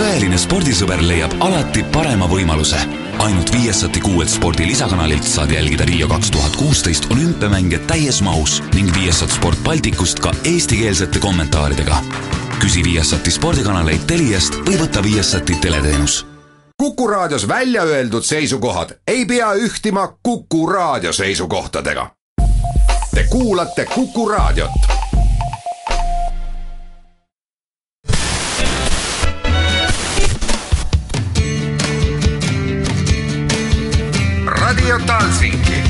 tõeline spordisõber leiab alati parema võimaluse. ainult Viasati kuuelt spordi lisakanalilt saad jälgida Riia kaks tuhat kuusteist olümpiamänge täies mahus ning Viasat Sport Balticust ka eestikeelsete kommentaaridega. küsi Viasati spordikanaleid Teliast või võta Viasati teleteenus Kuku Raadios välja öeldud seisukohad ei pea ühtima Kuku Raadio seisukohtadega. Te kuulate Kuku Raadiot. Radio Talsinki.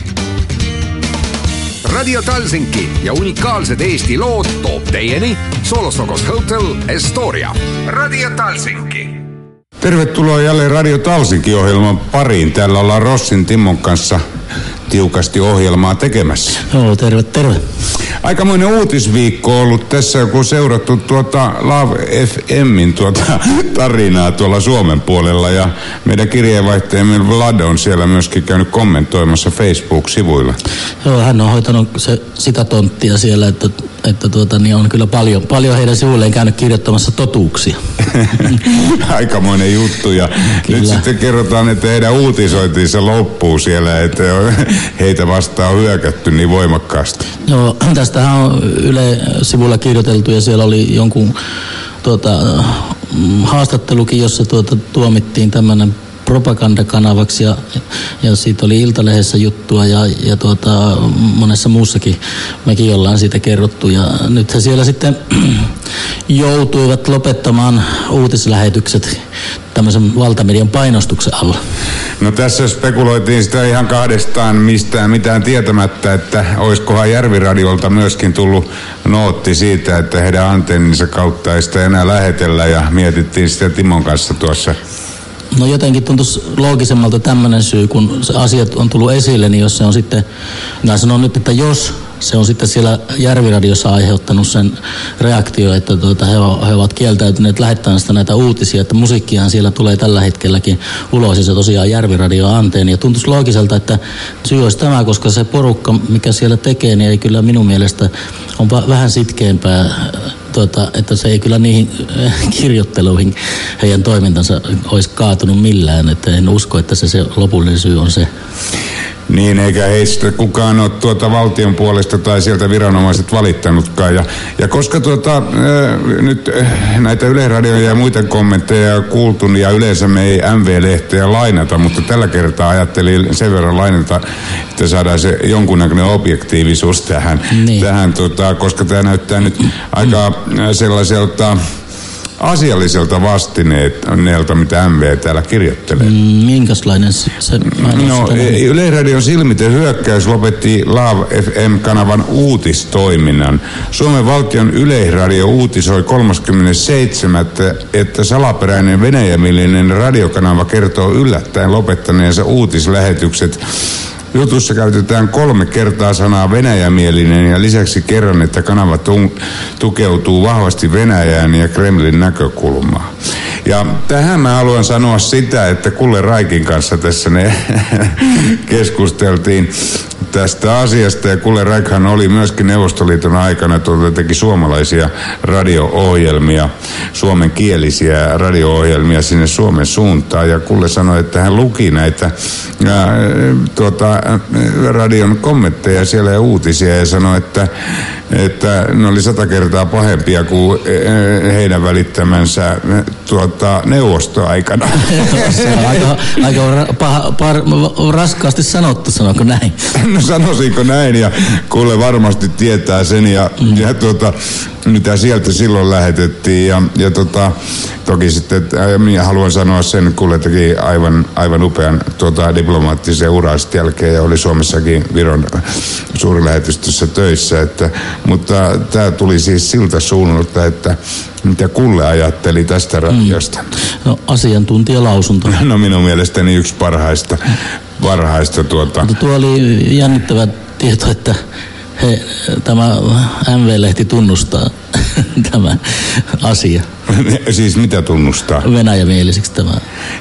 Radio Talsinki ja unikaalsed Eesti lood toob teieni Solosokos Hotel Estoria. Radio Talsinki Tervetuloa jälleen Radio Talsinkin ohjelman pariin. Täällä ollaan Rossin Timmon kanssa tiukasti ohjelmaa tekemässä. Joo, terve, terve. Aikamoinen uutisviikko ollut tässä, kun seurattu tuota Love FMin tuota tarinaa tuolla Suomen puolella ja meidän kirjeenvaihtajamme Vlad on siellä myöskin käynyt kommentoimassa Facebook-sivuilla. Joo, hän on hoitanut se, sitä tonttia siellä, että, että tuota, niin on kyllä paljon, paljon heidän sivuilleen käynyt kirjoittamassa totuuksia. Aikamoinen juttu ja kyllä. nyt sitten kerrotaan, että heidän uutisointinsa loppuu siellä, että heitä vastaan on hyökätty niin voimakkaasti. Joo, tästähän on Yle sivulla kirjoiteltu ja siellä oli jonkun tuota, haastattelukin, jossa tuota, tuomittiin tämmöinen propagandakanavaksi ja, ja siitä oli Iltalehdessä juttua ja, ja tuota, monessa muussakin mekin ollaan siitä kerrottu. Ja nyt he siellä sitten joutuivat lopettamaan uutislähetykset tämmöisen valtamedian painostuksen alla. No tässä spekuloitiin sitä ihan kahdestaan mistään mitään tietämättä, että olisikohan Järviradiolta myöskin tullut nootti siitä, että heidän antenninsa kautta ei sitä enää lähetellä ja mietittiin sitä Timon kanssa tuossa No jotenkin tuntuisi loogisemmalta tämmöinen syy, kun asiat on tullut esille, niin jos se on sitten, minä sanon nyt, että jos se on sitten siellä Järviradiossa aiheuttanut sen reaktio, että tuota, he, he ovat kieltäytyneet lähettämään näitä uutisia, että musiikkihan siellä tulee tällä hetkelläkin ulos ja se tosiaan Järviradio anteeni. Ja tuntuisi loogiselta, että syy olisi tämä, koska se porukka, mikä siellä tekee, niin ei kyllä minun mielestä on vähän sitkeämpää tuota, että se ei kyllä niihin kirjoitteluihin heidän toimintansa olisi kaatunut millään. Että en usko, että se, se lopullinen syy on se. Niin, eikä heistä kukaan ole tuota valtion puolesta tai sieltä viranomaiset valittanutkaan. Ja, ja koska tuota, äh, nyt äh, näitä Yleradioja ja muita kommentteja kuultu, niin ja yleensä me ei MV-lehteä lainata, mutta tällä kertaa ajattelin sen verran lainata, että saadaan se jonkunnäköinen objektiivisuus tähän, niin. tähän tota, koska tämä näyttää nyt aika sellaiselta asialliselta vastineelta, mitä MV täällä kirjoittelee. Mm, minkälainen se? se no, Yleisradion silmiten hyökkäys lopetti Love FM-kanavan uutistoiminnan. Suomen valtion Yleisradio uutisoi 37. että salaperäinen venäjämielinen radiokanava kertoo yllättäen lopettaneensa uutislähetykset Jutussa käytetään kolme kertaa sanaa venäjämielinen ja lisäksi kerran, että kanava tukeutuu vahvasti Venäjään ja Kremlin näkökulmaa. Ja tähän mä haluan sanoa sitä, että Kulle Raikin kanssa tässä ne keskusteltiin tästä asiasta. Ja Kulle Raikhan oli myöskin Neuvostoliiton aikana, tuota teki suomalaisia radio-ohjelmia, suomenkielisiä radio-ohjelmia sinne Suomen suuntaan. Ja Kulle sanoi, että hän luki näitä ää, tuota, radion kommentteja siellä ja uutisia ja sanoi, että, että ne oli sata kertaa pahempia kuin heidän välittämänsä tuota, neuvostoaikana. Se on aika, aika paha, par, raskaasti sanottu, sanonko näin? No sanoisinko näin ja kuule varmasti tietää sen ja, mm. ja tuota, mitä sieltä silloin lähetettiin. Ja, ja tota, toki sitten minä haluan sanoa sen, kuule teki aivan, aivan upean tuota, diplomaattisen uraa jälkeen ja oli Suomessakin Viron suurilähetystössä töissä. Että, mutta tämä tuli siis siltä suunnalta, että mitä Kulle ajatteli tästä radiosta? Mm. No asiantuntijalausunto. No minun mielestäni yksi parhaista, parhaista tuota. Mutta tuo oli jännittävä tieto, että he, tämä MV-lehti tunnustaa tämä asia. siis mitä tunnustaa? Venäjämielisiksi tämä.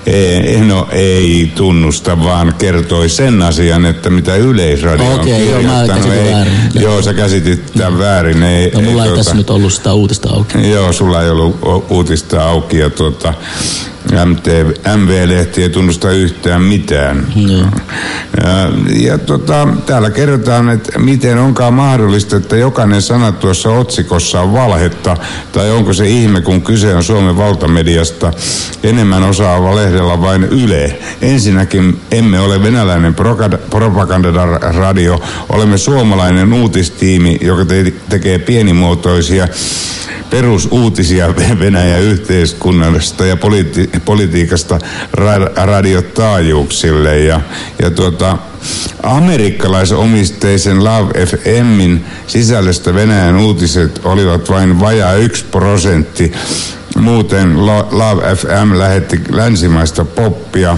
Ei, no ei tunnusta, vaan kertoi sen asian, että mitä Yleisradio Okei, on joo, kirjoittanut. käsitin ei, väärin. Joo, sä käsitit tämän väärin. Ei, No, mulla ei, tuota- tässä nyt ollut sitä uutista auki. Joo, sulla ei ollut uutista auki ja tuota, MV-lehti ei tunnusta yhtään mitään. Joo. Ja, ja tota, täällä kerrotaan, että miten onkaan mahdollista, että jokainen sana tuossa otsikossa on valhetta, tai onko se ihme, kun kyse on Suomen valtamediasta, enemmän osaava lehdellä vain Yle. Ensinnäkin emme ole venäläinen propagandaradio, olemme suomalainen uutistiimi, joka te- tekee pienimuotoisia perusuutisia Venäjän yhteiskunnasta ja politi- politiikasta ra- radiotaajuuksille. Ja, ja tuota, amerikkalaisomisteisen Love FMin sisällöstä Venäjän uutiset olivat vain vajaa yksi prosentti. Muuten Lo- Love FM lähetti länsimaista poppia.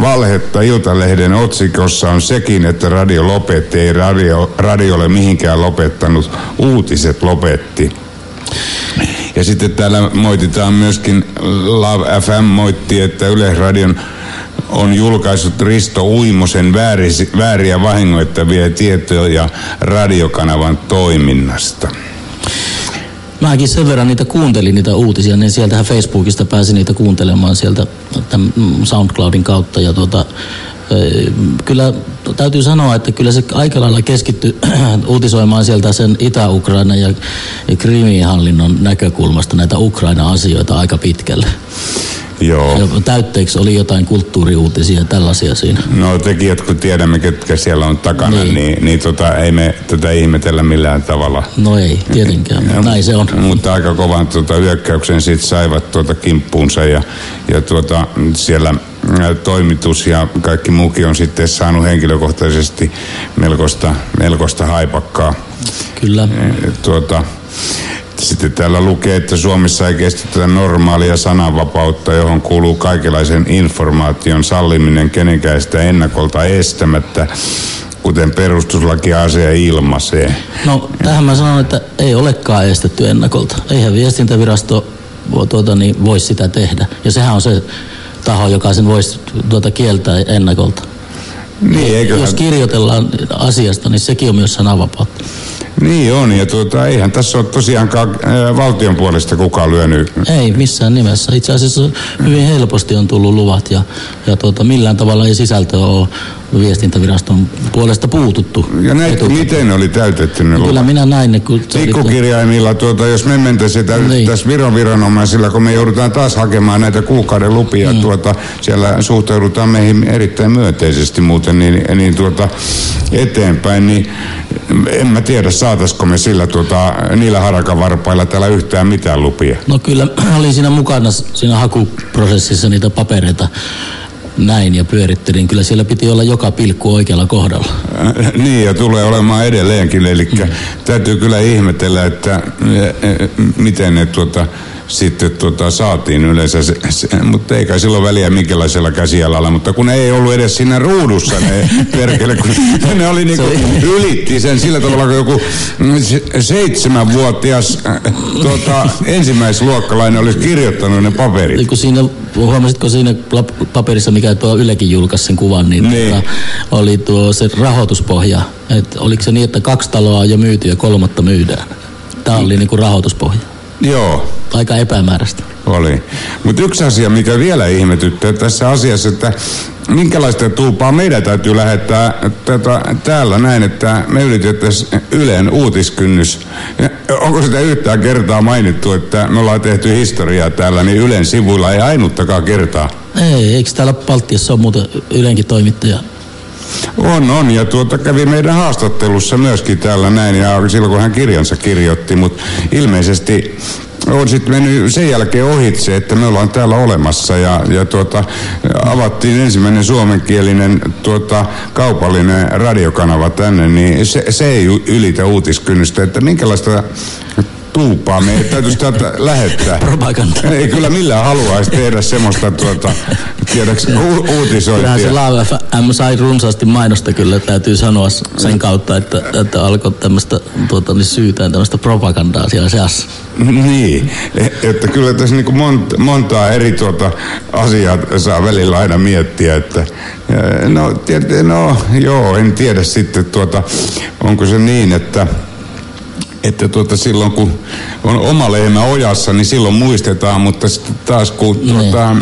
Valhetta Iltalehden otsikossa on sekin, että radio lopetti. Ei radio, radio ole mihinkään lopettanut. Uutiset lopetti. Ja sitten täällä moititaan myöskin, Love FM moitti, että Yleisradion on julkaissut Risto Uimosen vääris, vääriä vahingoittavia tietoja radiokanavan toiminnasta. Mäkin sen verran niitä kuuntelin, niitä uutisia, niin sieltähän Facebookista pääsi niitä kuuntelemaan sieltä tämän SoundCloudin kautta. Ja tuota, kyllä täytyy sanoa, että kyllä se aika lailla keskittyi uutisoimaan sieltä sen Itä-Ukraina ja, Krimin hallinnon näkökulmasta näitä Ukraina-asioita aika pitkälle. Joo. Ja täytteeksi oli jotain kulttuuriuutisia ja tällaisia siinä. No tekijät, kun tiedämme, ketkä siellä on takana, niin, Niin. niin, tota, ei me tätä ihmetellä millään tavalla. No ei, tietenkään, mutta näin se on. Mutta aika kovan tuota, hyökkäyksen sitten saivat tuota kimppuunsa ja, ja tuota, siellä toimitus ja kaikki muukin on sitten saanut henkilökohtaisesti melkoista, melkoista haipakkaa. Kyllä. Tuota, sitten täällä lukee, että Suomessa ei kestetä normaalia sananvapautta, johon kuuluu kaikenlaisen informaation salliminen kenenkään sitä ennakolta estämättä, kuten perustuslaki asia ilmaisee. No tähän mä sanon, että ei olekaan estetty ennakolta. Eihän viestintävirasto tuota, niin, voi sitä tehdä. Ja sehän on se taho, joka sen voisi tuota, kieltää ennakolta. Niin, eiköhän, Jos kirjoitellaan asiasta, niin sekin on myös sananvapautta. Niin on, ja tuota, eihän tässä ole tosiaankaan ää, valtion puolesta kukaan lyönyt Ei missään nimessä. Itse asiassa hyvin helposti on tullut luvat ja, ja tuota, millään tavalla ei sisältö ole viestintäviraston puolesta puututtu. Ja näitä, etukäteen. miten ne oli täytetty ne Kyllä minä näin ne, kun Pikkukirjaimilla, tuota, jos me mentäisiin Niin. niin. tässä Viron viranomaisilla, kun me joudutaan taas hakemaan näitä kuukauden lupia, mm. tuota, siellä suhtaudutaan meihin erittäin myönteisesti muuten niin, niin tuota, eteenpäin, niin en mä tiedä, saataisiko me sillä tuota, niillä harakavarpailla täällä yhtään mitään lupia. No kyllä olin siinä mukana siinä hakuprosessissa niitä papereita näin ja pyörittelin. Kyllä siellä piti olla joka pilkku oikealla kohdalla. Äh, Niin, ja tulee olemaan edelleenkin. Eli mm. täytyy kyllä ihmetellä, että äh, äh, miten ne tuota, sitten tuota, saatiin yleensä, se, se, mutta eikä silloin väliä minkälaisella käsialalla, mutta kun ne ei ollut edes siinä ruudussa ne perkele, kun ne oli niinku, ylitti sen sillä tavalla, kun joku se- seitsemänvuotias tuota, ensimmäisluokkalainen olisi kirjoittanut ne paperit. Niin kun siinä, huomasitko siinä paperissa, mikä tuo Ylekin julkaisi sen kuvan, niin, Niin. Tuota, oli tuo se rahoituspohja. Et oliko se niin, että kaksi taloa on jo myyty ja kolmatta myydään? Tämä oli niin kuin rahoituspohja. Joo. Aika epämääräistä. Oli. Mutta yksi asia, mikä vielä ihmetyttää tässä asiassa, että minkälaista tuupaa meidän täytyy lähettää tätä, täällä näin, että me ylitettäisiin Ylen uutiskynnys. Ja Onko sitä yhtään kertaa mainittu, että me ollaan tehty historiaa täällä, niin Ylen sivuilla ei ainuttakaan kertaa. Ei, eikö täällä Baltiassa ole muuten Ylenkin toimittaja? On, on, ja tuota kävi meidän haastattelussa myöskin täällä näin, ja silloin kun hän kirjansa kirjoitti, mutta ilmeisesti on sitten mennyt sen jälkeen ohitse, että me ollaan täällä olemassa ja, ja tuota, avattiin ensimmäinen suomenkielinen tuota, kaupallinen radiokanava tänne, niin se, se ei ylitä uutiskynnystä, että minkälaista tuupaa. Me ei täytyisi täältä lähettää. Propaganda. Ei kyllä millään haluaisi tehdä semmoista tuota, tiedäks, u- uutisointia. Kyllähän se Laava FM sai runsaasti mainosta kyllä, täytyy sanoa sen kautta, että, että alkoi tämmöistä tuota, niin syytään tämmöistä propagandaa siellä seassa. Niin, e- että kyllä tässä niin monta, montaa eri tuota asiaa saa välillä aina miettiä, että no, tiedä, no joo, en tiedä sitten tuota, onko se niin, että että tuota, silloin kun on oma lehmä ojassa, niin silloin muistetaan, mutta sitten taas kun niin. tuota,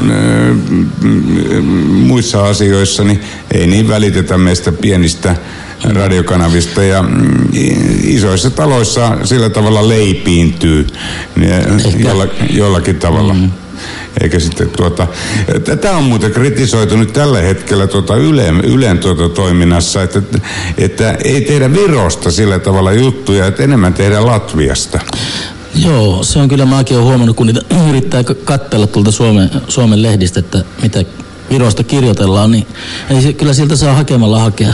muissa asioissa, niin ei niin välitetä meistä pienistä radiokanavista ja mm, isoissa taloissa sillä tavalla leipiintyy jolla, jollakin tavalla. Mm. Eikä sitten tuota, tätä on muuten kritisoitu nyt tällä hetkellä tuota Ylen, Ylen tuota toiminnassa, että, että ei tehdä Virosta sillä tavalla juttuja, että enemmän tehdään Latviasta. Joo, se on kyllä, mäkin olen huomannut, kun niitä yrittää katsella tuolta Suomen, Suomen lehdistä, että mitä Virosta kirjoitellaan, niin ei se, kyllä sieltä saa hakemalla hakea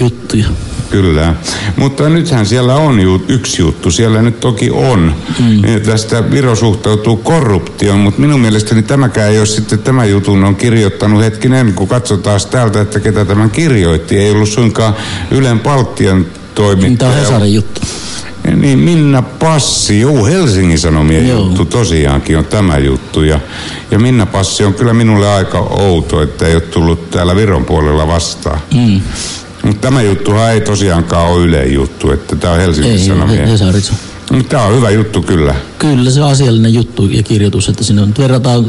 juttuja. Kyllä, mutta nythän siellä on ju, yksi juttu, siellä nyt toki on. Mm. Tästä Viro suhtautuu korruptioon, mutta minun mielestäni tämäkään ei ole sitten tämä jutun on kirjoittanut hetkinen, kun katsotaan täältä, että ketä tämän kirjoitti. Ei ollut suinkaan Ylen palkkion toimittaja. Tämä on Hesarin juttu. Niin Minna Passi, juu Helsingin Sanomien Joo. juttu tosiaankin on tämä juttu. Ja, ja Minna Passi on kyllä minulle aika outo, että ei ole tullut täällä Viron puolella vastaan. Mm. Mutta tämä juttuhan ei tosiaankaan ole Yleen juttu, että tämä on Helsingin ei, Sanomien. Ei, Mutta tämä on hyvä juttu kyllä. Kyllä se on asiallinen juttu ja kirjoitus, että sinne nyt verrataan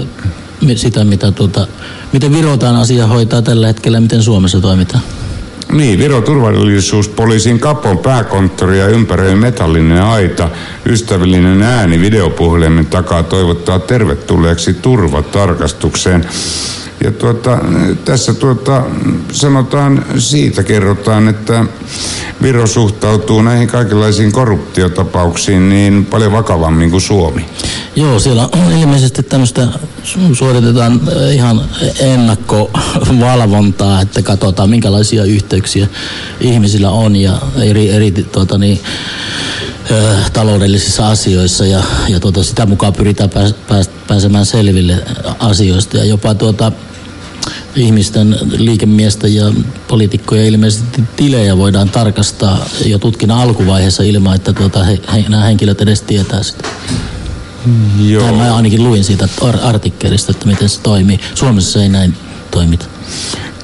sitä, mitä tuota, miten Virotaan asia hoitaa tällä hetkellä ja miten Suomessa toimitaan. Niin, Viro turvallisuuspoliisin kapon pääkonttori ja ympäröi metallinen aita, ystävällinen ääni videopuhelimen takaa toivottaa tervetulleeksi turvatarkastukseen. Ja tuota, tässä tuota, sanotaan, siitä kerrotaan, että Viro suhtautuu näihin kaikenlaisiin korruptiotapauksiin niin paljon vakavammin kuin Suomi. Joo, siellä on ilmeisesti tämmöistä, suoritetaan ihan ennakkovalvontaa, että katsotaan minkälaisia yhteyksiä ihmisillä on ja eri, eri tuota, niin, taloudellisissa asioissa ja, ja tuota, sitä mukaan pyritään pääs, pääs, pääsemään selville asioista ja jopa tuota, ihmisten liikemiestä ja poliitikkoja ilmeisesti tilejä voidaan tarkastaa jo tutkinnan alkuvaiheessa ilman, että tuota, he, he, nämä henkilöt edes tietää sitä. Joo. Tai mä ainakin luin siitä artikkelista, että miten se toimii. Suomessa ei näin toimita.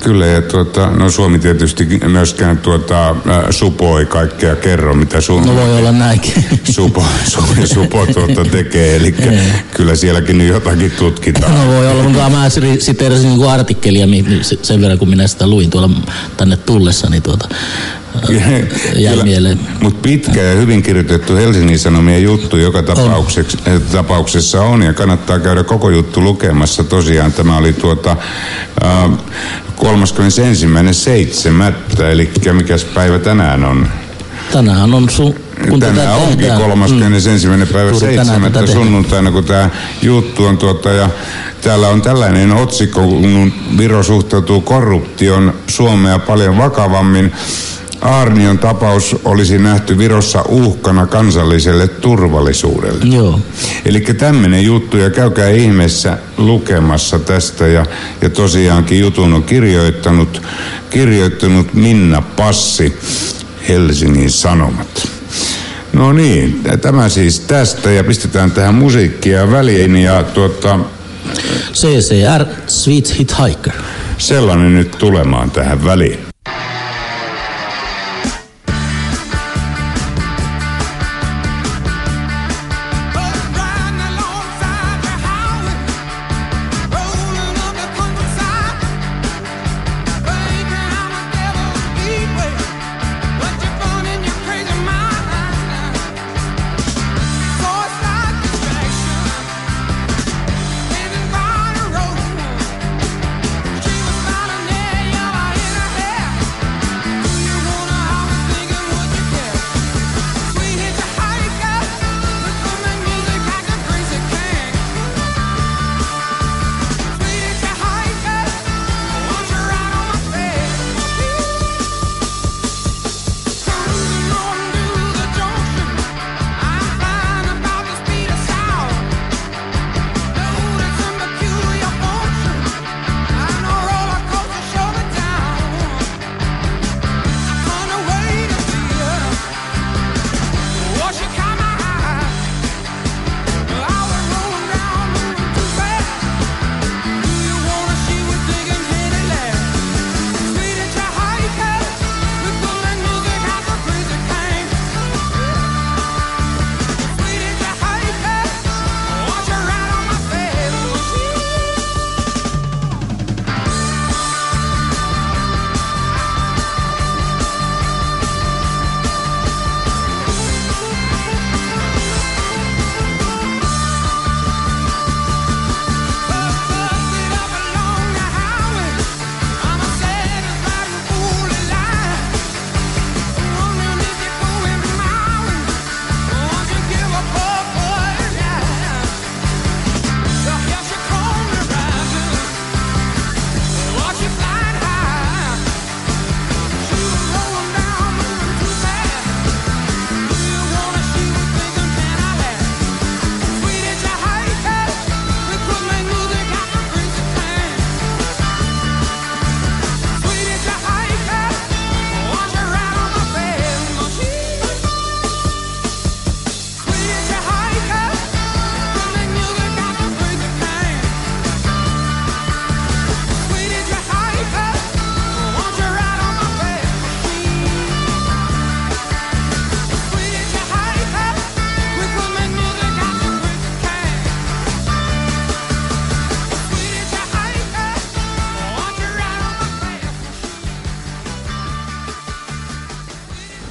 Kyllä, ja tuota, no Suomi tietysti myöskään tuota, supo ei kaikkea kerro, mitä sun... No voi olla näinkin. Supo, Suomi supo tuota tekee, eli kyllä sielläkin nyt jotakin tutkitaan. No voi olla, mutta mä siteerasin niin artikkelia sen verran, kun minä sitä luin tuolla tänne tullessa, niin tuota, jäi mieleen. Mutta pitkä ja hyvin kirjoitettu Helsingin Sanomien juttu joka tapauksessa on. tapauksessa on ja kannattaa käydä koko juttu lukemassa. Tosiaan tämä oli tuota, äh, 31.7. eli mikäs päivä tänään on? Tänään on su- kun Tänään onkin 31. Mm. päivä 7. sunnuntaina, kun tämä juttu on tuota, ja täällä on tällainen otsikko, kun Viro suhtautuu korruption Suomea paljon vakavammin. Aarnion tapaus olisi nähty Virossa uhkana kansalliselle turvallisuudelle. Joo. Eli tämmöinen juttu, ja käykää ihmeessä lukemassa tästä, ja, ja tosiaankin jutun on kirjoittanut, kirjoittanut Minna Passi, Helsingin Sanomat. No niin, tämä siis tästä, ja pistetään tähän musiikkia väliin, ja tuota... CCR Sweet Hiker. Sellainen nyt tulemaan tähän väliin.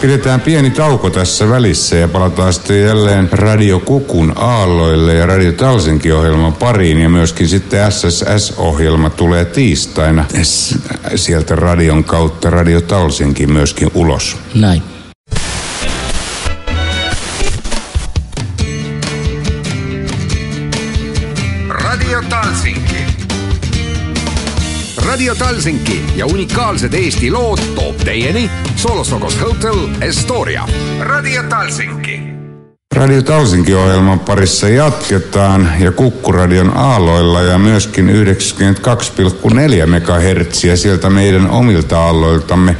Pidetään pieni tauko tässä välissä ja palataan sitten jälleen Radio Kukun aalloille ja Radio Talsinki-ohjelman pariin ja myöskin sitten SSS-ohjelma tulee tiistaina sieltä radion kautta Radio Talsinki myöskin ulos. Näin. Radio Talsinki ja unikaalsed Eesti lood toob teieni Solosokos Hotel Estoria. Radio Talsinki. Radio Talsinki-ohjelman parissa jatketaan ja Kukkuradion aalloilla ja myöskin 92,4 MHz sieltä meidän omilta aalloiltamme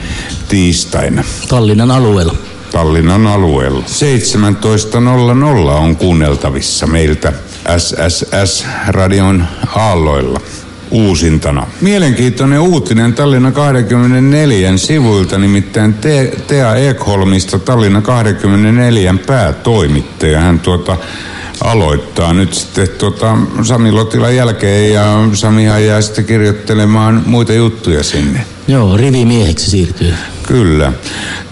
tiistaina. Tallinnan alueella. Tallinnan alueella. 17.00 on kuunneltavissa meiltä SSS-radion aalloilla uusintana. Mielenkiintoinen uutinen Tallinna 24 sivuilta, nimittäin Te- Tea Ekholmista Tallinna 24 päätoimittaja. Hän tuota aloittaa nyt sitten tuota Sami Lotilan jälkeen ja Samihan jää sitten kirjoittelemaan muita juttuja sinne. Joo, rivimieheksi siirtyy. Kyllä.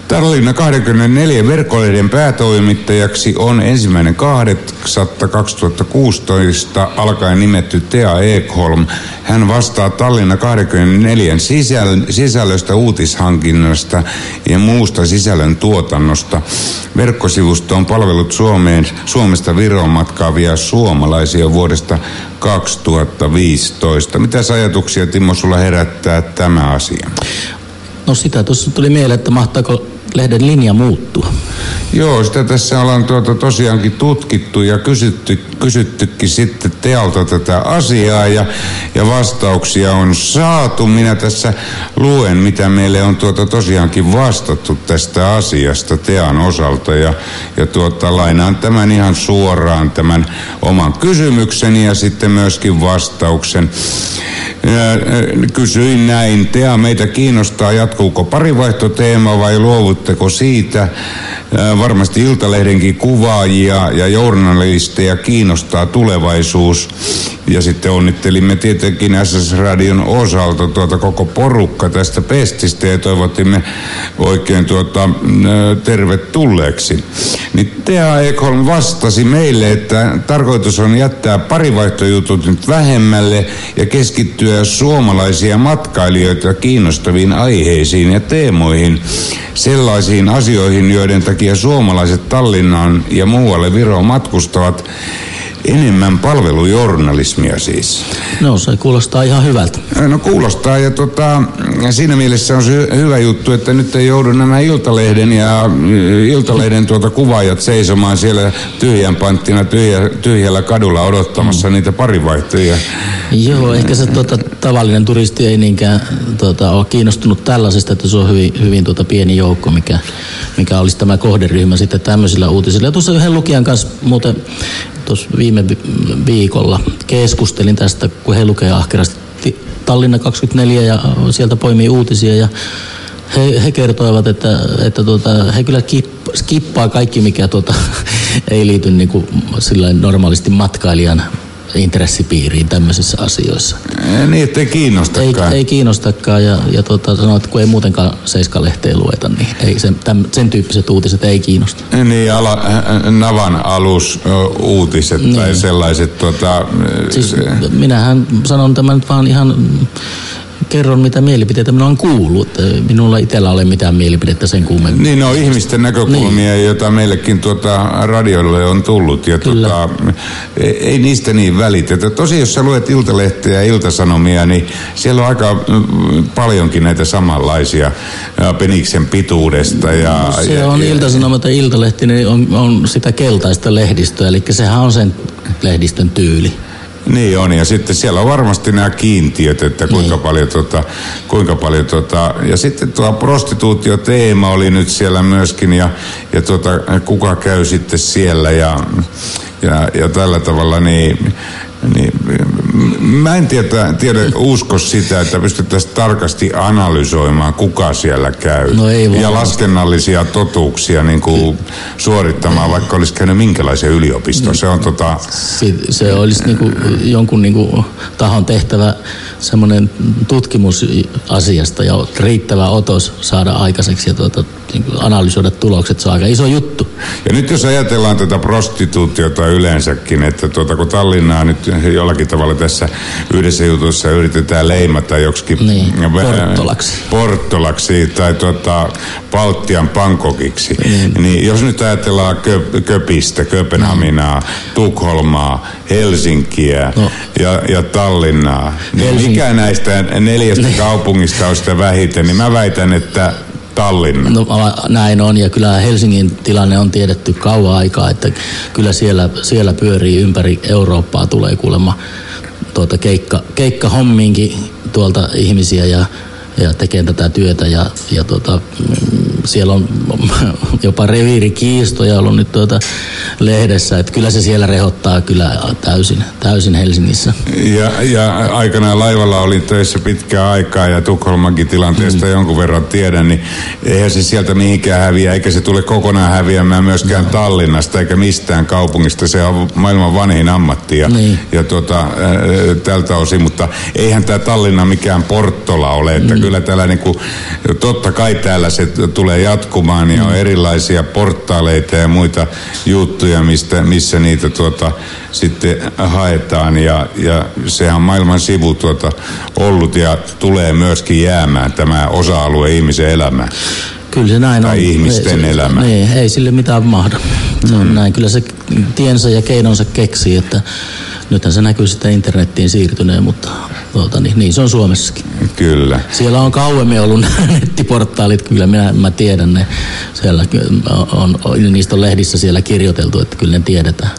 Tallinna 24 verkkolehden päätoimittajaksi on ensimmäinen 2016 alkaen nimetty Tea Ekholm. Hän vastaa Tallinna 24 sisäl- sisällöstä, uutishankinnasta ja muusta sisällön tuotannosta. Verkkosivusto on palvellut Suomeen, Suomesta Viroon matkaavia suomalaisia vuodesta 2015. Mitä ajatuksia Timo sulla herättää tämä asia? No sitä tuossa tuli mieleen, että mahtaako lehden linja muuttua. Joo, sitä tässä ollaan tuota tosiaankin tutkittu ja kysytty, kysyttykin sitten tealta tätä asiaa ja, ja vastauksia on saatu. Minä tässä luen, mitä meille on tuota tosiaankin vastattu tästä asiasta tean osalta ja, ja tuota, lainaan tämän ihan suoraan tämän oman kysymykseni ja sitten myöskin vastauksen. Kysyin näin, Tea meitä kiinnostaa, jatkuuko parivaihtoteema vai luovutteko siitä? Varmasti Iltalehdenkin kuvaajia ja journalisteja kiinnostaa tulevaisuus. Ja sitten onnittelimme tietenkin SS-radion osalta tuota koko porukka tästä pestistä ja toivottimme oikein tuota, tervetulleeksi. Niin Tea Ekholm vastasi meille, että tarkoitus on jättää parivaihtojutut nyt vähemmälle ja keskittyä suomalaisia matkailijoita kiinnostaviin aiheisiin ja teemoihin, sellaisiin asioihin, joiden takia suomalaiset Tallinnaan ja muualle Viroon matkustavat enemmän palvelujournalismia siis. No se kuulostaa ihan hyvältä. No kuulostaa ja tota, siinä mielessä on se hyvä juttu, että nyt ei joudu nämä Iltalehden ja Iltalehden tuota kuvaajat seisomaan siellä tyhjän panttina tyhjä, tyhjällä kadulla odottamassa mm. niitä parivaihtoja. Joo, ehkä se tuota, tavallinen turisti ei niinkään tuota, ole kiinnostunut tällaisesta, että se on hyvin, hyvin tuota, pieni joukko, mikä, mikä olisi tämä kohderyhmä sitten tämmöisillä uutisilla. Ja tuossa yhden lukijan kanssa muuten tuossa viime viikolla keskustelin tästä, kun he lukee ahkerasti Tallinna 24 ja sieltä poimii uutisia ja he, he kertoivat, että, että tuota, he kyllä skippaa kaikki, mikä tuota, ei liity niin kuin, normaalisti matkailijan intressipiiriin tämmöisissä asioissa. Niin, ettei kiinnostakaan. Ei, ei kiinnostakaan ja, ja tota, sanoo, että kun ei muutenkaan Seiska-lehteä lueta, niin ei sen, täm, sen tyyppiset uutiset ei kiinnosta. Niin, ala, Navan alus uutiset niin. tai sellaiset. Tota, siis minähän sanon tämän nyt vaan ihan kerron, mitä mielipiteitä minä olen kuullut. Minulla itsellä ole mitään mielipidettä sen kummemmin. Niin, no ihmisten näkökulmia, niin. joita meillekin tuota radioille on tullut. Ja tuota, ei, ei niistä niin välitetä. Tosi, jos sä luet Iltalehteä ja Iltasanomia, niin siellä on aika paljonkin näitä samanlaisia peniksen pituudesta. Ja, no, se ja, on ja, Iltasanomat ja Iltalehti, niin on, on sitä keltaista lehdistöä, eli sehän on sen lehdistön tyyli. Niin on, ja sitten siellä on varmasti nämä kiintiöt, että kuinka niin. paljon, tota, kuinka paljon tota, ja sitten tuo prostituutio-teema oli nyt siellä myöskin, ja, ja tota, kuka käy sitten siellä, ja, ja, ja tällä tavalla, niin, niin mä en tiedä, tiedä usko sitä, että pystyttäisiin tarkasti analysoimaan, kuka siellä käy. No ei ja laskennallisia totuuksia niin kuin suorittamaan, vaikka olisi käynyt minkälaisen yliopiston. Se on tota... Se, se olisi niin kuin jonkun niin kuin tahon tehtävä semmoinen tutkimus asiasta ja riittävä otos saada aikaiseksi ja tuota, niin analysoida tulokset, se on aika iso juttu. Ja nyt jos ajatellaan tätä prostituutiota yleensäkin, että tuota, kun Tallinnaa nyt jollakin tavalla tässä yhdessä jutussa yritetään leimata joksikin niin, porttolaksi. porttolaksi tai tuota, Baltian Pankokiksi, niin. niin jos nyt ajatellaan Kö, Köpistä, Köpenhaminaa, mm. Tukholmaa, Helsinkiä no. ja, ja Tallinnaa, niin. Mikä näistä neljästä niin. kaupungista on sitä vähiten, niin mä väitän, että Tallinna. No näin on ja kyllä Helsingin tilanne on tiedetty kauan aikaa, että kyllä siellä, siellä pyörii ympäri Eurooppaa tulee kuulemma tuota keikka, keikka hommiinkin tuolta ihmisiä ja, ja tekee tätä työtä ja, ja tuota, siellä on jopa reviirikiistoja ollut nyt tuota lehdessä, että kyllä se siellä rehottaa kyllä täysin, täysin Helsingissä. Ja, ja aikanaan laivalla oli töissä pitkää aikaa ja Tukholmankin tilanteesta mm. jonkun verran tiedän, niin eihän se sieltä mihinkään häviä, eikä se tule kokonaan häviämään myöskään no. Tallinnasta eikä mistään kaupungista. Se on maailman vanhin ammatti ja, niin. ja tuota, äh, tältä osin, mutta eihän tämä Tallinna mikään Porttola ole, että mm. Kyllä täällä niinku, totta kai täällä se tulee jatkumaan ja on erilaisia portaaleita ja muita juttuja, mistä, missä niitä tuota, sitten haetaan ja, ja sehän on maailman sivu tuota, ollut ja tulee myöskin jäämään tämä osa-alue ihmisen elämään. Kyllä se näin tai on. ihmisten ei, elämä. Ei, ei sille mitään mahda. Se on mm. näin. Kyllä se tiensä ja keinonsa keksii, että nythän se näkyy sitten internettiin siirtyneen, mutta tuota, niin, niin se on Suomessakin. Kyllä. Siellä on kauemmin ollut nettiportaalit, kyllä minä, mä tiedän ne. Siellä on, on, niistä on lehdissä siellä kirjoiteltu, että kyllä ne tiedetään.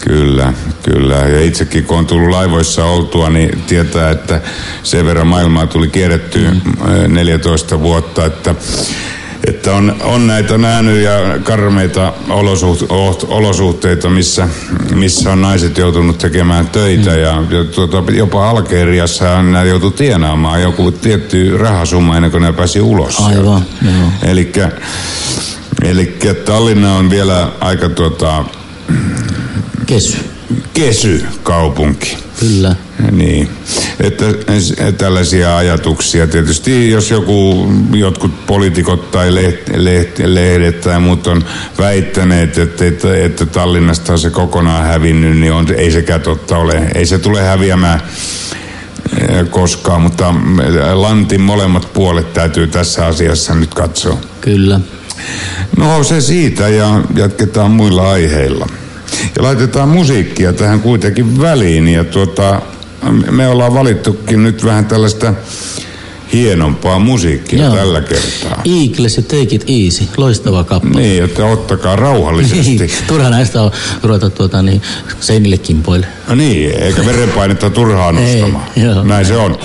Kyllä, kyllä. Ja itsekin kun on tullut laivoissa oltua, niin tietää, että sen verran maailmaa tuli kierrettyä mm. 14 vuotta, että että on, on näitä nähnyt ja karmeita olosuht, olosuhteita, missä, missä on naiset joutunut tekemään töitä mm. ja, ja tuota, jopa Algeriassa nämä joutu tienaamaan joku tietty rahasumma ennen kuin ne pääsi ulos. Aivan, Eli Tallinna on vielä aika tuota, Kesy. Kesy kaupunki. Kyllä. Niin, että tällaisia ajatuksia. Tietysti jos joku, jotkut poliitikot tai leht, leht, lehdet tai muut on väittäneet, että, että, että Tallinnasta on se kokonaan hävinnyt, niin on, ei sekään totta ole. Ei se tule häviämään eh, koskaan, mutta eh, Lantin molemmat puolet täytyy tässä asiassa nyt katsoa. Kyllä. No se siitä ja jatketaan muilla aiheilla. Ja laitetaan musiikkia tähän kuitenkin väliin ja tuota, me ollaan valittukin nyt vähän tällaista hienompaa musiikkia Joo. tällä kertaa. Eagles ja Take It Easy, loistava kappale. Niin, että ottakaa rauhallisesti. Niin, turha näistä on ruveta tuota, niin, seinille kimpoille. No niin, eikä verenpainetta turhaan nostamaan. Ei, Näin se on.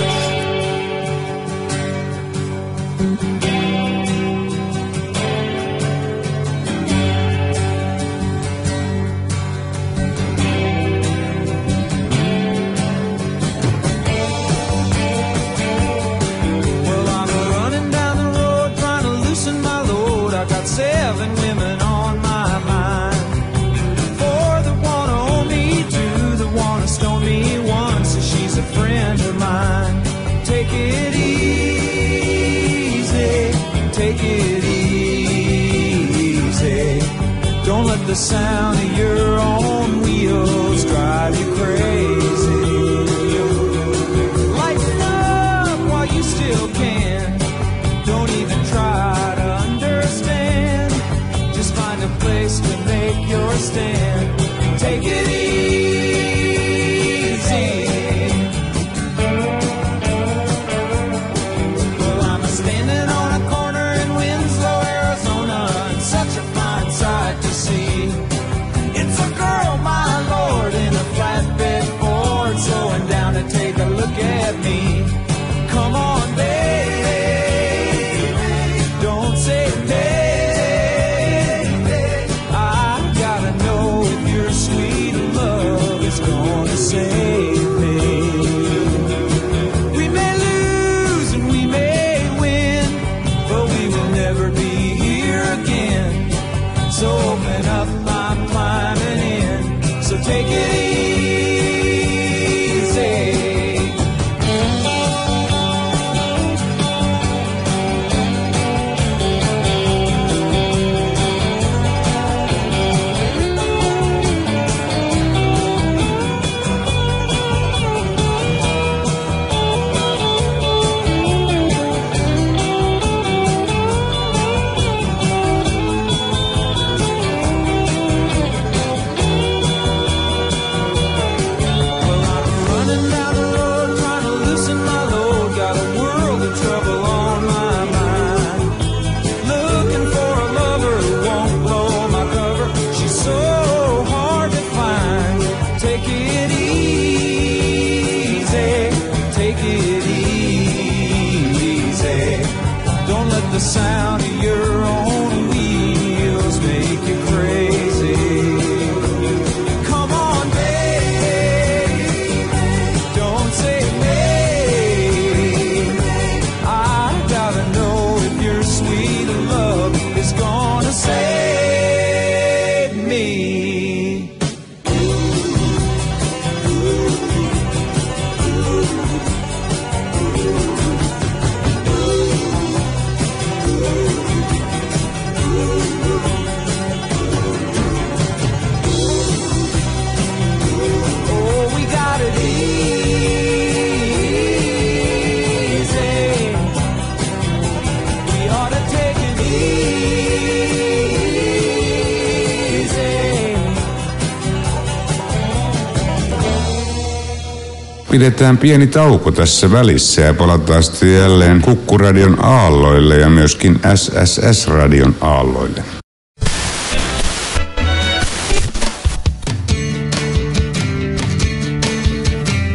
Pidetään pieni tauko tässä välissä ja palataan sitten jälleen Kukkuradion aalloille ja myöskin SSS-radion aalloille.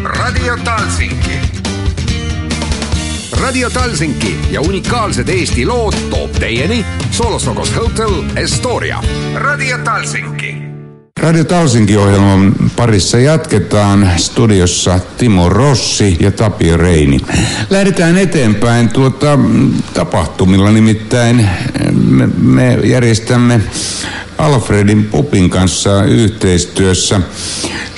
Radio Talsinki. Radio Talsinki ja unikaalsed Eesti lood toob teieni Solosokos Hotel Estoria. Radio Talsinki Radio Talsinki-ohjelman parissa jatketaan. Studiossa Timo Rossi ja Tapio Reini. Lähdetään eteenpäin tuota, tapahtumilla, nimittäin me, me järjestämme Alfredin Popin kanssa yhteistyössä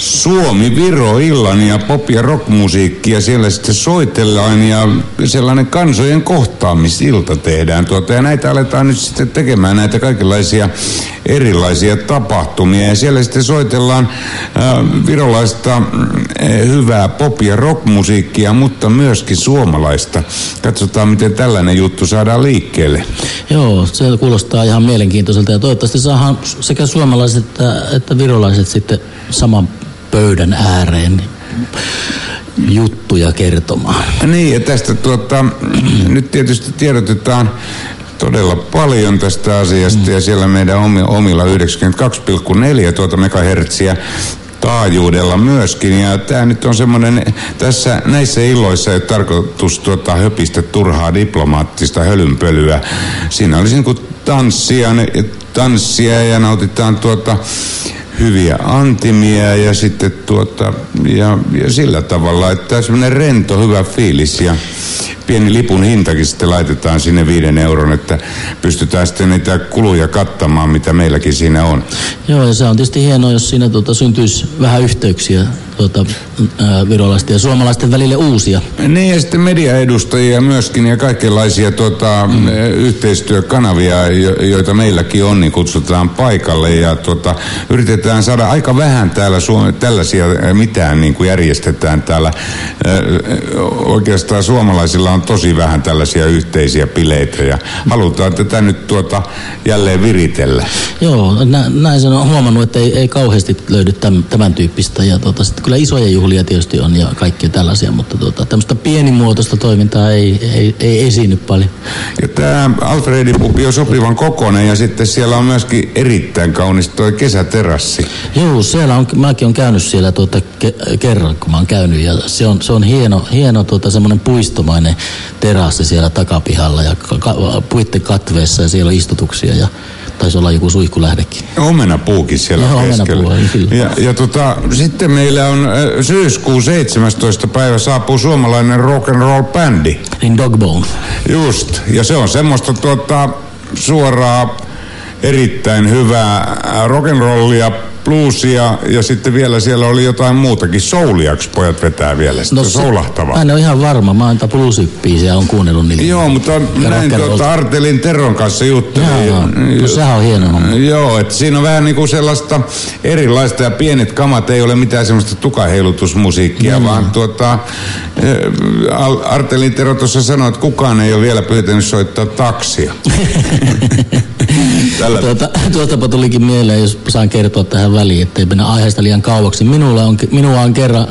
Suomi-Viro-illan ja pop- ja rockmusiikkia siellä sitten soitellaan ja sellainen kansojen kohtaamisilta tehdään tuota. Ja näitä aletaan nyt sitten tekemään näitä kaikenlaisia erilaisia tapahtumia ja siellä sitten soitellaan äh, virolaista äh, hyvää pop- ja rockmusiikkia, mutta myöskin suomalaista. Katsotaan, miten tällainen juttu saadaan liikkeelle. Joo, se kuulostaa ihan mielenkiintoiselta ja toivottavasti saadaan sekä suomalaiset että, että virolaiset sitten saman pöydän ääreen juttuja kertomaan. Niin, ja tästä tuota, nyt tietysti tiedotetaan todella paljon tästä asiasta mm. ja siellä meidän omilla 92,4 tuota megahertsiä taajuudella myöskin. Ja tämä nyt on semmoinen, tässä näissä illoissa ei ole tarkoitus tuota, höpistä turhaa diplomaattista hölynpölyä. Siinä olisi niin tanssia, tanssia ja nautitaan tuota hyviä antimia ja sitten tuota, ja, ja sillä tavalla, että semmoinen rento, hyvä fiilis ja pieni lipun hintakin sitten laitetaan sinne viiden euron, että pystytään sitten niitä kuluja kattamaan, mitä meilläkin siinä on. Joo, ja se on tietysti hienoa, jos siinä tuota, syntyisi vähän yhteyksiä tuota, ää, virolaisten ja suomalaisten välille uusia. Niin, ja sitten mediaedustajia myöskin ja kaikenlaisia tuota, mm. yhteistyökanavia, jo, joita meilläkin on, niin kutsutaan paikalle ja tuota, yritetään saada aika vähän täällä Suome, tällaisia mitään niin kuin järjestetään täällä. Ää, oikeastaan suomalaisilla on tosi vähän tällaisia yhteisiä bileitä ja halutaan tätä nyt tuota jälleen viritellä. Joo, nä, näin sen on huomannut, että ei, ei kauheasti löydy tämän, tämän tyyppistä ja tuota, sitten kyllä isoja juhlia tietysti on ja kaikkia tällaisia, mutta tuota, tämmöistä pienimuotoista toimintaa ei, ei, ei esiinny paljon. Ja tämä Alfredin pupi on sopivan kokoinen ja sitten siellä on myöskin erittäin kaunis tuo kesäterassi. Joo, siellä on, mäkin on käynyt siellä tuota, ke, kerran, kun mä oon käynyt ja se on, se on hieno, hieno tuota, semmoinen puistomainen terassi siellä takapihalla ja ka, puitten katveessa ja siellä on istutuksia ja taisi olla joku suihkulähdekin. Omena puukin siellä Joo, keskellä. Ja, ja tota, sitten meillä on syyskuun 17. päivä saapuu suomalainen rock and roll bändi. Niin Dogbone. Just, ja se on semmoista tuota, suoraa erittäin hyvää rock'n'rollia bluesia ja sitten vielä siellä oli jotain muutakin. Souliaks pojat vetää vielä, sitten no, soulahtavaa. Mä en ole ihan varma, mä oon bluesipiisiä on kuunnellut niille. Joo, mutta on, näin tuota Artelin Teron kanssa juttelin. Joo, no, sehän on hieno Joo, että siinä on vähän niinku sellaista erilaista ja pienet kamat ei ole mitään semmoista tukaheilutusmusiikkia, mm. vaan tuota, Artelin Tero tuossa sanoi, että kukaan ei ole vielä pyytänyt soittaa taksia. tuota, tuostapa tulikin mieleen, jos saan kertoa tähän väliin, ettei mennä aiheesta liian kauaksi. Minulla on, minua on kerran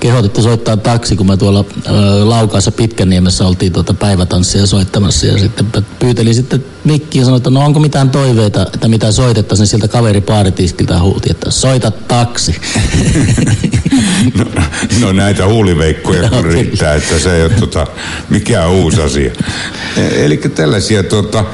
kehotettu soittaa taksi, kun mä tuolla ö, Laukaassa Pitkäniemessä oltiin tuota päivätanssia soittamassa ja sitten pyytelin sitten mikki ja sanoin, että no onko mitään toiveita, että mitä soitettaisiin, niin siltä kaveri paaritiskiltä huuti, että soita taksi. no, no, näitä huuliveikkoja kun riittää, että se ei ole tota, mikään uusi asia. E, Eli tällaisia tota,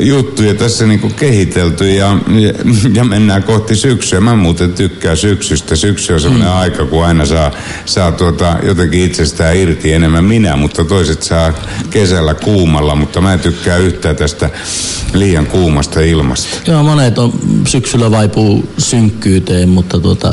juttuja tässä niinku kehitelty ja, ja, ja mennään kohti syksyä. Mä muuten tykkään syksystä. Syksy on sellainen mm. aika, kun aina saa, saa tuota, jotenkin itsestään irti enemmän minä, mutta toiset saa kesällä kuumalla, mutta mä en tykkää yhtään tästä liian kuumasta ilmasta. Joo, monet on syksyllä vaipuu synkkyyteen, mutta tuota,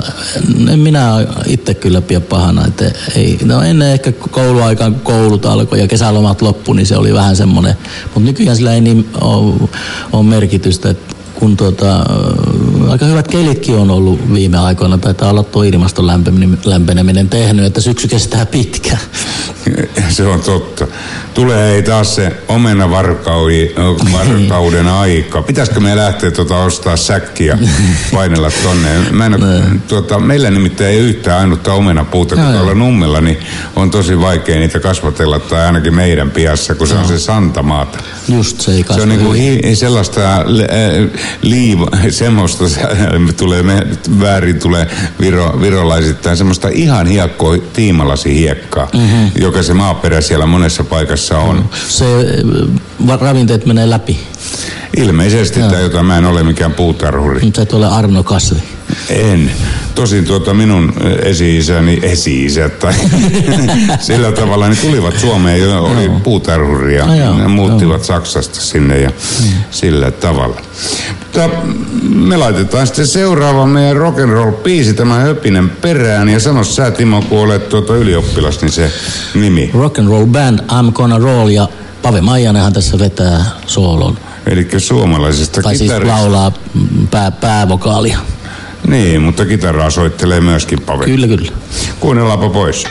en minä itse kyllä pidä pahana. Että ei, no ennen ehkä kouluaikaan koulut alkoi ja kesälomat loppu, niin se oli vähän semmoinen. Mutta nykyään sillä ei niin ole, ole merkitystä, kun tuota, aika hyvät kelitkin on ollut viime aikoina, taitaa olla tuo ilmaston lämpeneminen tehnyt, että syksy kestää pitkään. Se on totta. Tulee ei taas se omenavarkauden aika. Pitäisikö me lähteä tuota ostaa säkkiä painella tonne? Mä en, tuota, meillä nimittäin ei yhtään ainutta omenapuuta, kun tuolla nummella niin on tosi vaikea niitä kasvatella, tai ainakin meidän piassa, kun se on se santamaata. Just se ei Se on niinku hi- sellaista liiva, semmoista tulee, me, väärin tulee viro, virolaisittain, semmoista ihan hiekkoa tiimalasi hiekkaa, mm-hmm. joka se maaperä siellä monessa paikassa on. Se ravinteet menee läpi. Ilmeisesti, tai jota mä en ole mikään puutarhuri. Mutta et ole Arno Kasvi. En. Tosin tuota minun esi-isäni, esi-isät tai sillä tavalla, ne tulivat Suomeen jo oli no. puutarhuria. No, joo, ne muuttivat joo. Saksasta sinne ja mm. sillä tavalla. Mutta me laitetaan sitten seuraava meidän rock'n'roll biisi tämä Höpinen perään. Ja sano sä Timo, kun olet tuota ylioppilas, niin se nimi. Rock'n'roll band I'm Gonna Roll ja Pave Maijanenhan tässä vetää soolon. Eli suomalaisesta Tai siis laulaa pää, päävokaalia. Niin, mutta kitaraa soittelee myöskin Pave. Kyllä, kyllä. Kuunnellaanpa pois.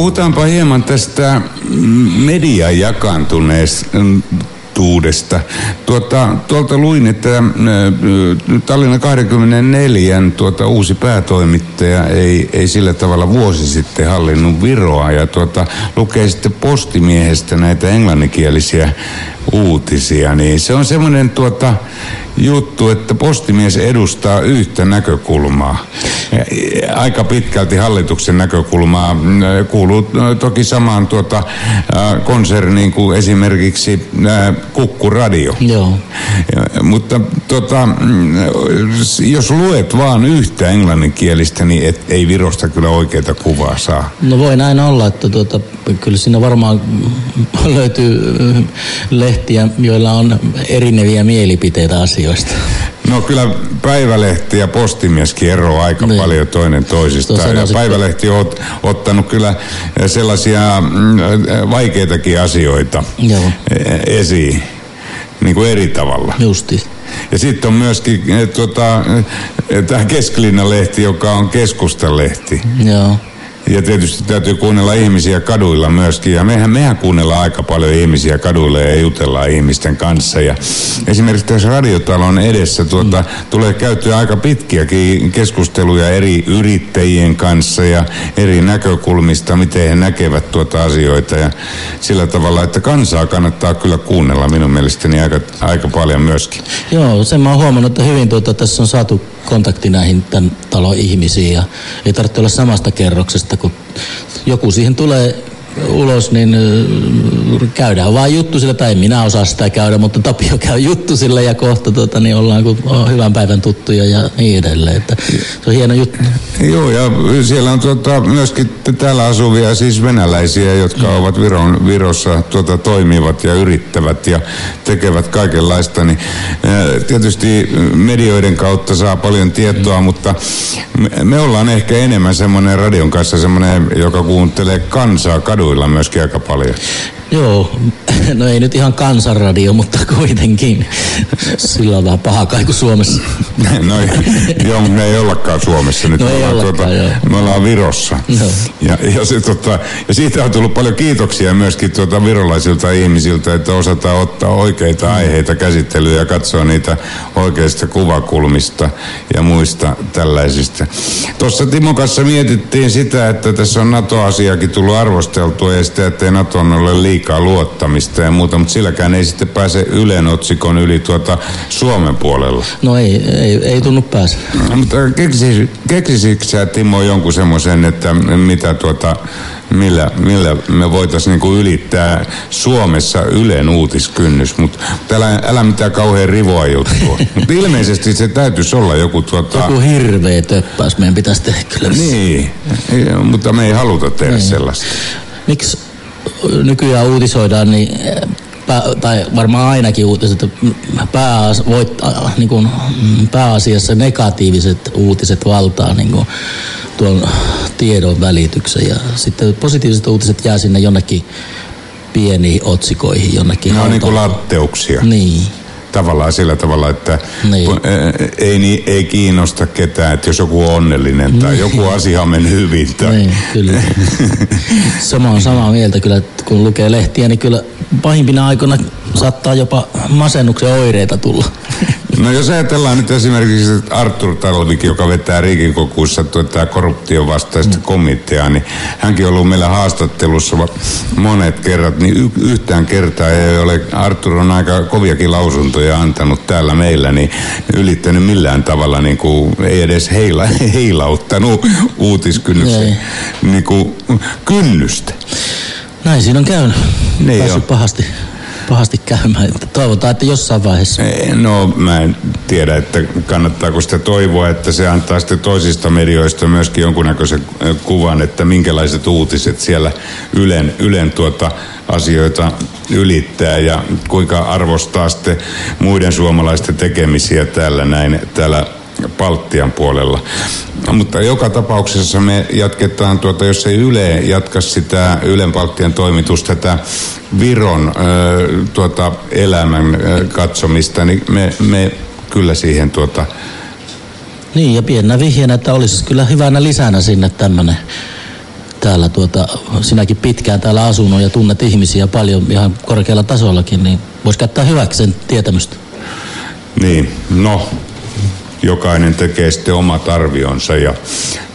Puhutaanpa hieman tästä median jakaantuneesta totuudesta. Tuota, tuolta luin, että äh, Tallinna 24 tuota, uusi päätoimittaja ei, ei sillä tavalla vuosi sitten hallinnut Viroa ja tuota, lukee sitten postimiehestä näitä englanninkielisiä uutisia, niin se on semmoinen tuota, juttu, että postimies edustaa yhtä näkökulmaa. Aika pitkälti hallituksen näkökulmaa kuuluu toki samaan tuota, konserniin kuin esimerkiksi Kukkuradio. Joo. Mutta tota, jos luet vaan yhtä englanninkielistä, niin et, ei Virosta kyllä oikeita kuvaa saa. No voi näin olla, että tuota, kyllä siinä varmaan löytyy lehtiä, joilla on erineviä mielipiteitä asioista. No kyllä päivälehti ja postimieskin eroaa aika niin. paljon toinen toisistaan. Ja päivälehti on ot, ottanut kyllä sellaisia mm, vaikeitakin asioita Joo. E, esiin, niin kuin eri tavalla. Justi. Ja sitten on myöskin tuota, tämä Keskilinnan lehti, joka on keskustalehti. Joo. Ja tietysti täytyy kuunnella ihmisiä kaduilla myöskin. Ja mehän, mehän kuunnellaan aika paljon ihmisiä kaduilla ja jutellaan ihmisten kanssa. Ja esimerkiksi tässä radiotalon edessä tuota, tulee käyttöä aika pitkiäkin keskusteluja eri yrittäjien kanssa ja eri näkökulmista, miten he näkevät tuota asioita. Ja sillä tavalla, että kansaa kannattaa kyllä kuunnella minun mielestäni aika, aika paljon myöskin. Joo, sen mä oon huomannut, että hyvin tuota, tässä on saatu kontakti näihin tämän talon ihmisiin ja ei tarvitse olla samasta kerroksesta, kun joku siihen tulee ulos, niin käydään vaan juttu sillä, tai minä osaa sitä käydä, mutta Tapio käy juttu sillä ja kohta tuota, niin ollaan kuin hyvän päivän tuttuja ja niin edelleen. Että se on hieno juttu. Joo, ja siellä on tuota, myöskin täällä asuvia siis venäläisiä, jotka mm. ovat Viron, Virossa tuota, toimivat ja yrittävät ja tekevät kaikenlaista. Niin, tietysti medioiden kautta saa paljon tietoa, mm. mutta me, me ollaan ehkä enemmän semmoinen radion kanssa semmoinen, joka kuuntelee kansaa kaduilla myöskin aika paljon. Joo, no ei nyt ihan kansanradio, mutta kuitenkin. Sillä on vähän paha kaiku Suomessa. no joo, me ei ollakaan Suomessa nyt. No me, ei ollaan, tuota, me ollaan Virossa. Joo. Ja, ja, se, tota, ja siitä on tullut paljon kiitoksia myöskin tuota virolaisilta ihmisiltä, että osataan ottaa oikeita aiheita käsittelyyn ja katsoa niitä oikeista kuvakulmista ja muista tällaisista. Tuossa Timo kanssa mietittiin sitä, että tässä on NATO-asiakin tullut arvosteltua ja sitä, ettei NATO ole liikaa liikaa luottamista ja muuta, mutta silläkään ei sitten pääse Ylen otsikon yli tuota Suomen puolella. No ei, ei, ei tunnu pääse. No, mutta keksisikö sä Timo jonkun semmoisen, että mitä tuota, millä, millä me voitaisiin niinku ylittää Suomessa Ylen uutiskynnys, mutta älä, älä mitään kauhean rivoa juttua. mutta ilmeisesti se täytyisi olla joku tuota... Joku hirveä töppäys meidän pitäisi tehdä kyllä. Niin, mutta me ei haluta tehdä niin. sellaista. Miksi nykyään uutisoidaan, niin pää, tai varmaan ainakin uutiset, pääas, voit, niin kuin, pääasiassa negatiiviset uutiset valtaa niin kuin, tuon tiedon välityksen ja sitten positiiviset uutiset jää sinne jonnekin pieniin otsikoihin, jonnekin. Ne on niin kuin latteuksia. Niin tavallaan sillä tavalla, että niin. ei, ei kiinnosta ketään, että jos joku on onnellinen tai niin. joku asia on mennyt hyvin. Tai... Niin, kyllä. Sama on samaa mieltä kyllä, että kun lukee lehtiä, niin kyllä pahimpina aikoina saattaa jopa masennuksen oireita tulla. No jos ajatellaan nyt esimerkiksi Artur Talvik, joka vetää Riikikokuussa tuota korruption vastaista mm. komiteaa, niin hänkin on ollut meillä haastattelussa monet kerrat, niin y- yhtään kertaa ei ole, Artur on aika koviakin lausuntoja antanut täällä meillä, niin ylittänyt millään tavalla, niin kuin, ei edes heila, heilauttanut uutiskynnyksen niin kuin, kynnystä. Näin siinä on käynyt. Niin Päässyt pahasti pahasti käymään. Että toivotaan, että jossain vaiheessa. No mä en tiedä, että kannattaako sitä toivoa, että se antaa sitten toisista medioista myöskin jonkunnäköisen kuvan, että minkälaiset uutiset siellä Ylen, Ylen tuota asioita ylittää ja kuinka arvostaa sitten muiden suomalaisten tekemisiä täällä näin, täällä Baltian puolella. Mutta joka tapauksessa me jatketaan, tuota, jos ei Yle jatka sitä Ylen Baltian toimitus tätä Viron ö, tuota, elämän ö, katsomista, niin me, me kyllä siihen tuota... Niin, ja pienä vihjenä, että olisi kyllä hyvänä lisänä sinne tämmöinen täällä tuota, sinäkin pitkään täällä asunut ja tunnet ihmisiä paljon ihan korkealla tasollakin, niin voisi käyttää hyväksi sen tietämystä. Niin, no jokainen tekee sitten omat arvionsa ja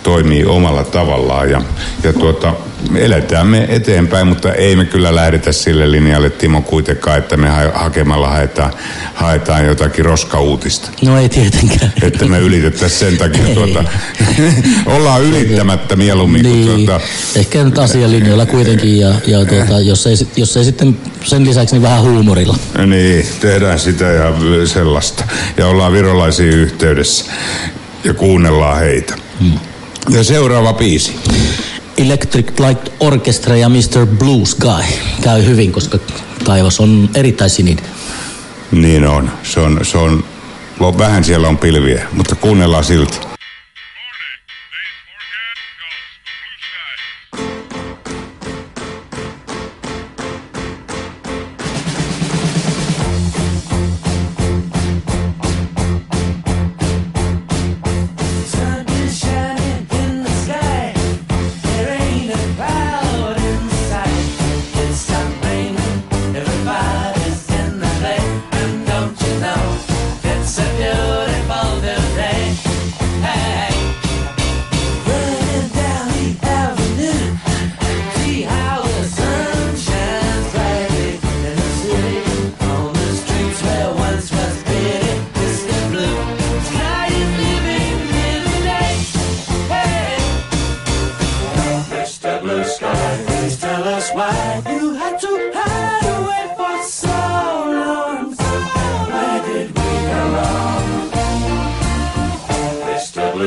toimii omalla tavallaan. Ja, ja tuota, eletään me eteenpäin, mutta ei me kyllä lähdetä sille linjalle, Timo, kuitenkaan, että me ha- hakemalla haetaan, haetaan jotakin roskauutista. No ei tietenkään. Että me ylitettäisiin sen takia tuota, ollaan ylittämättä mieluummin. Niin. Kuin tuota, Ehkä nyt asialinjoilla kuitenkin ja, ja tuota, jos, ei, jos ei sitten sen lisäksi, niin vähän huumorilla. Niin, tehdään sitä ja sellaista. Ja ollaan virolaisia yhteydessä ja kuunnellaan heitä. Hmm. Ja seuraava biisi. Electric Light Orchestra ja Mr. Blue Sky käy hyvin, koska taivas on erittäin sininen. Niin on. Se on, se on vähän siellä on pilviä, mutta kuunnellaan silti.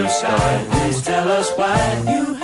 sky. Please tell us why you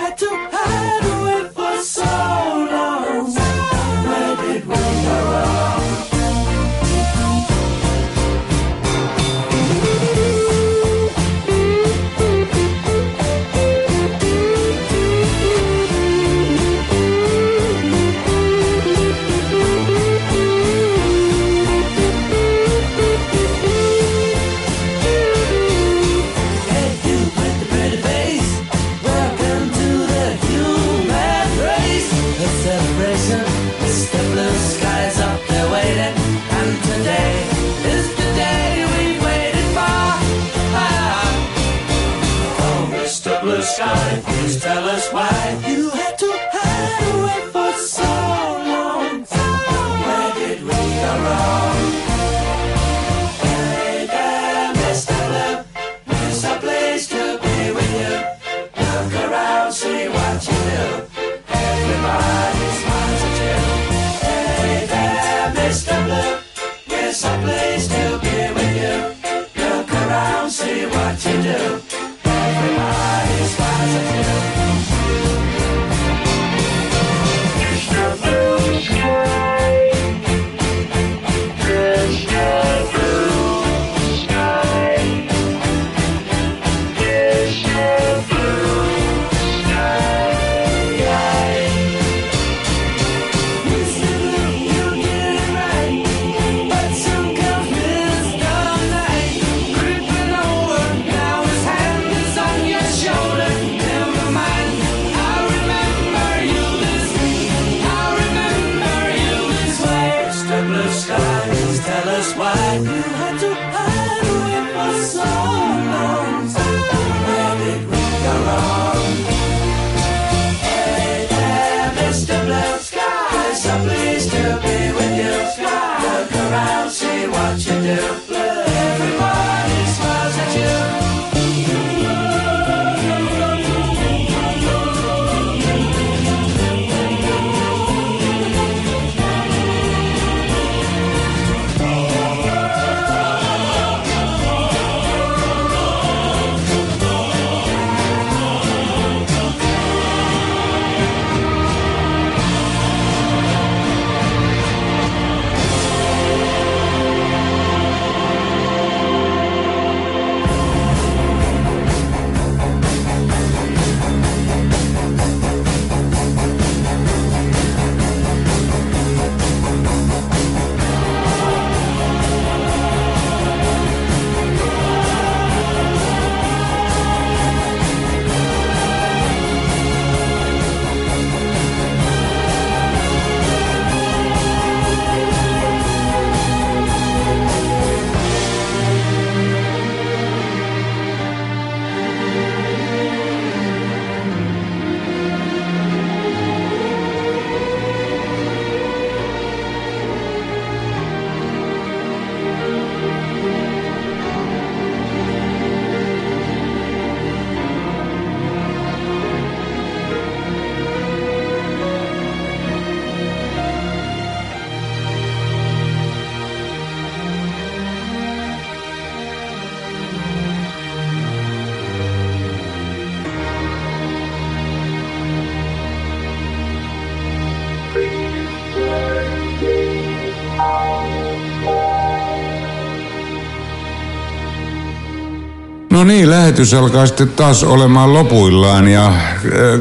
niin, lähetys alkaa sitten taas olemaan lopuillaan ja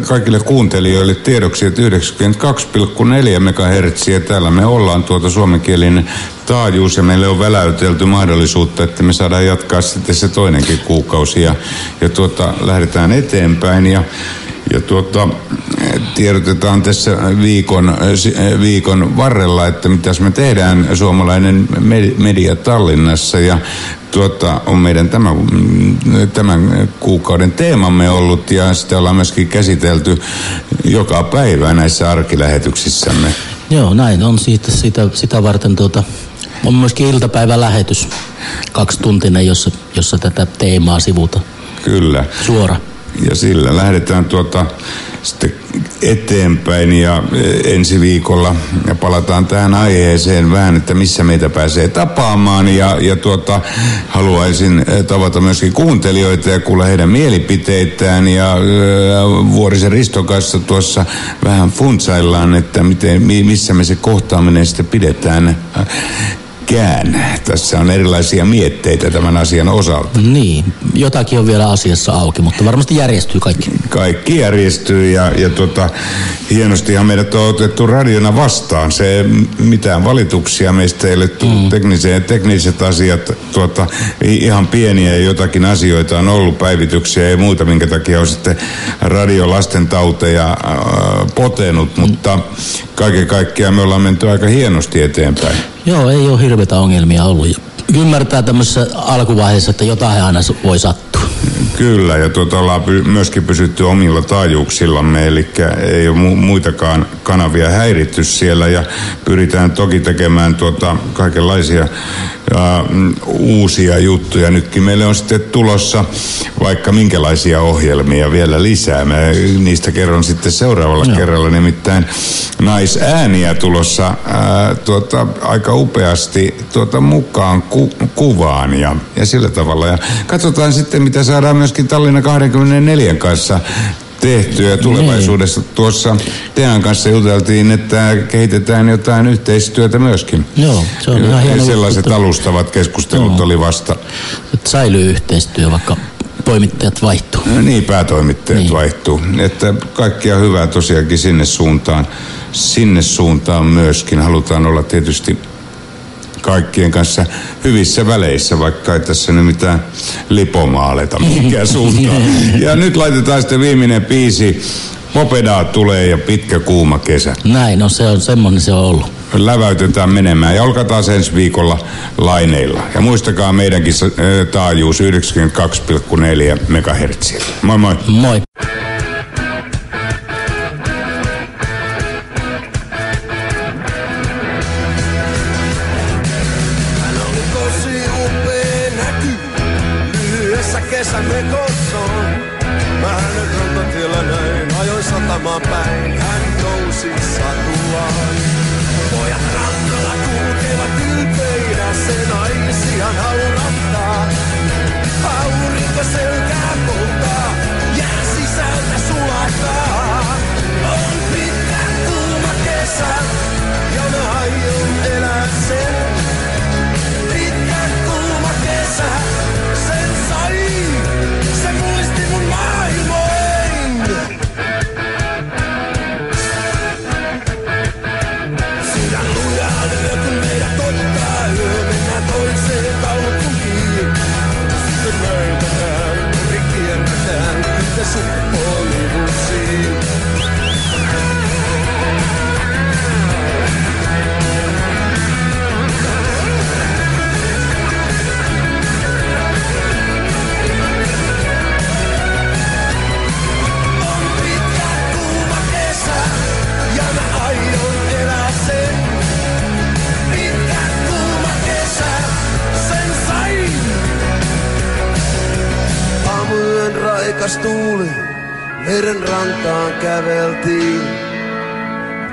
kaikille kuuntelijoille tiedoksi, että 92,4 MHz täällä me ollaan tuota suomenkielinen taajuus ja meille on väläytelty mahdollisuutta, että me saadaan jatkaa sitten se toinenkin kuukausi ja, ja tuota, lähdetään eteenpäin ja ja tuota, tiedotetaan tässä viikon, viikon varrella, että mitäs me tehdään suomalainen media Tallinnassa ja tuota, on meidän tämän, tämän kuukauden teemamme ollut ja sitä ollaan myöskin käsitelty joka päivä näissä arkilähetyksissämme. Joo, näin on siitä, sitä, sitä varten tuota, on myöskin iltapäivälähetys, kaksituntinen, jossa, jossa tätä teemaa sivuta. Kyllä. Suora. Ja sillä lähdetään tuota sitten eteenpäin ja e, ensi viikolla ja palataan tähän aiheeseen vähän, että missä meitä pääsee tapaamaan. Ja, ja tuota, haluaisin e, tavata myöskin kuuntelijoita ja kuulla heidän mielipiteitään. Ja ää, Vuorisen Riston kanssa tuossa vähän funtsaillaan, että miten, missä me se kohtaaminen sitten pidetään kään. Tässä on erilaisia mietteitä tämän asian osalta. Niin, jotakin on vielä asiassa auki, mutta varmasti järjestyy kaikki. Kaikki järjestyy ja, ja tota, hienostihan meidät on otettu radiona vastaan. Se mitään valituksia meistä ei ole tullut. Mm. Tekniset, tekniset asiat, tuota, ihan pieniä jotakin asioita on ollut, päivityksiä ja muuta, minkä takia on sitten radio lasten tauteja äh, potenut, mm. Kaiken kaikkiaan me ollaan menty aika hienosti eteenpäin. Joo, ei ole hirveitä ongelmia ollut. Ymmärtää tämmöisessä alkuvaiheessa, että jotain aina voi sattua. Kyllä, ja tuota ollaan py- myöskin pysytty omilla taajuuksillamme, eli ei ole mu- muitakaan kanavia häiritty siellä, ja pyritään toki tekemään tuota kaikenlaisia mm, uusia juttuja. Nytkin meille on sitten tulossa vaikka minkälaisia ohjelmia vielä lisää. Mä niistä kerron sitten seuraavalla no. kerralla, nimittäin naisääniä tulossa ää, tuota, aika upeasti tuota, mukaan ku- kuvaan ja, ja sillä tavalla. Ja katsotaan sitten, mitä saadaan myöskin Tallinna 24 kanssa tehtyä ja tulevaisuudessa Niin. tuossa Tean kanssa juteltiin, että kehitetään jotain yhteistyötä myöskin. Joo, se on ihan hieno Sellaiset juttu. alustavat keskustelut Joo. oli vasta. Että säilyy yhteistyö, vaikka toimittajat vaihtuu. No niin, päätoimittajat niin. Niin. vaihtuu. Että kaikkia hyvää tosiaankin sinne suuntaan. Sinne suuntaan myöskin halutaan olla tietysti kaikkien kanssa hyvissä väleissä, vaikka ei tässä nyt mitään lipomaaleta mihinkään suuntaan. Ja nyt laitetaan sitten viimeinen biisi. Mopedaa tulee ja pitkä kuuma kesä. Näin, no se on semmoinen se on ollut. Läväytetään menemään ja olkaa taas ensi viikolla laineilla. Ja muistakaa meidänkin äh, taajuus 92,4 MHz. Moi moi. Moi. Raikas tuuli, meren rantaan käveltiin.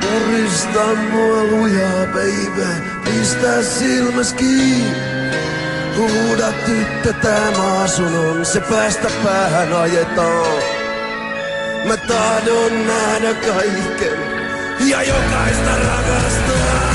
Purista mua lujaa, baby, pistä silmäs kiinni. Huuda tyttö, tää maa sun on, se päästä päähän ajetaan. Mä tahdon nähdä kaiken ja jokaista rakastaa.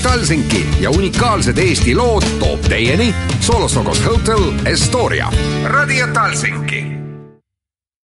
Radio Talsinki ja unikaalsed Eesti lood toob teieni Solostokos Hotel Estoria. Radio Talsinki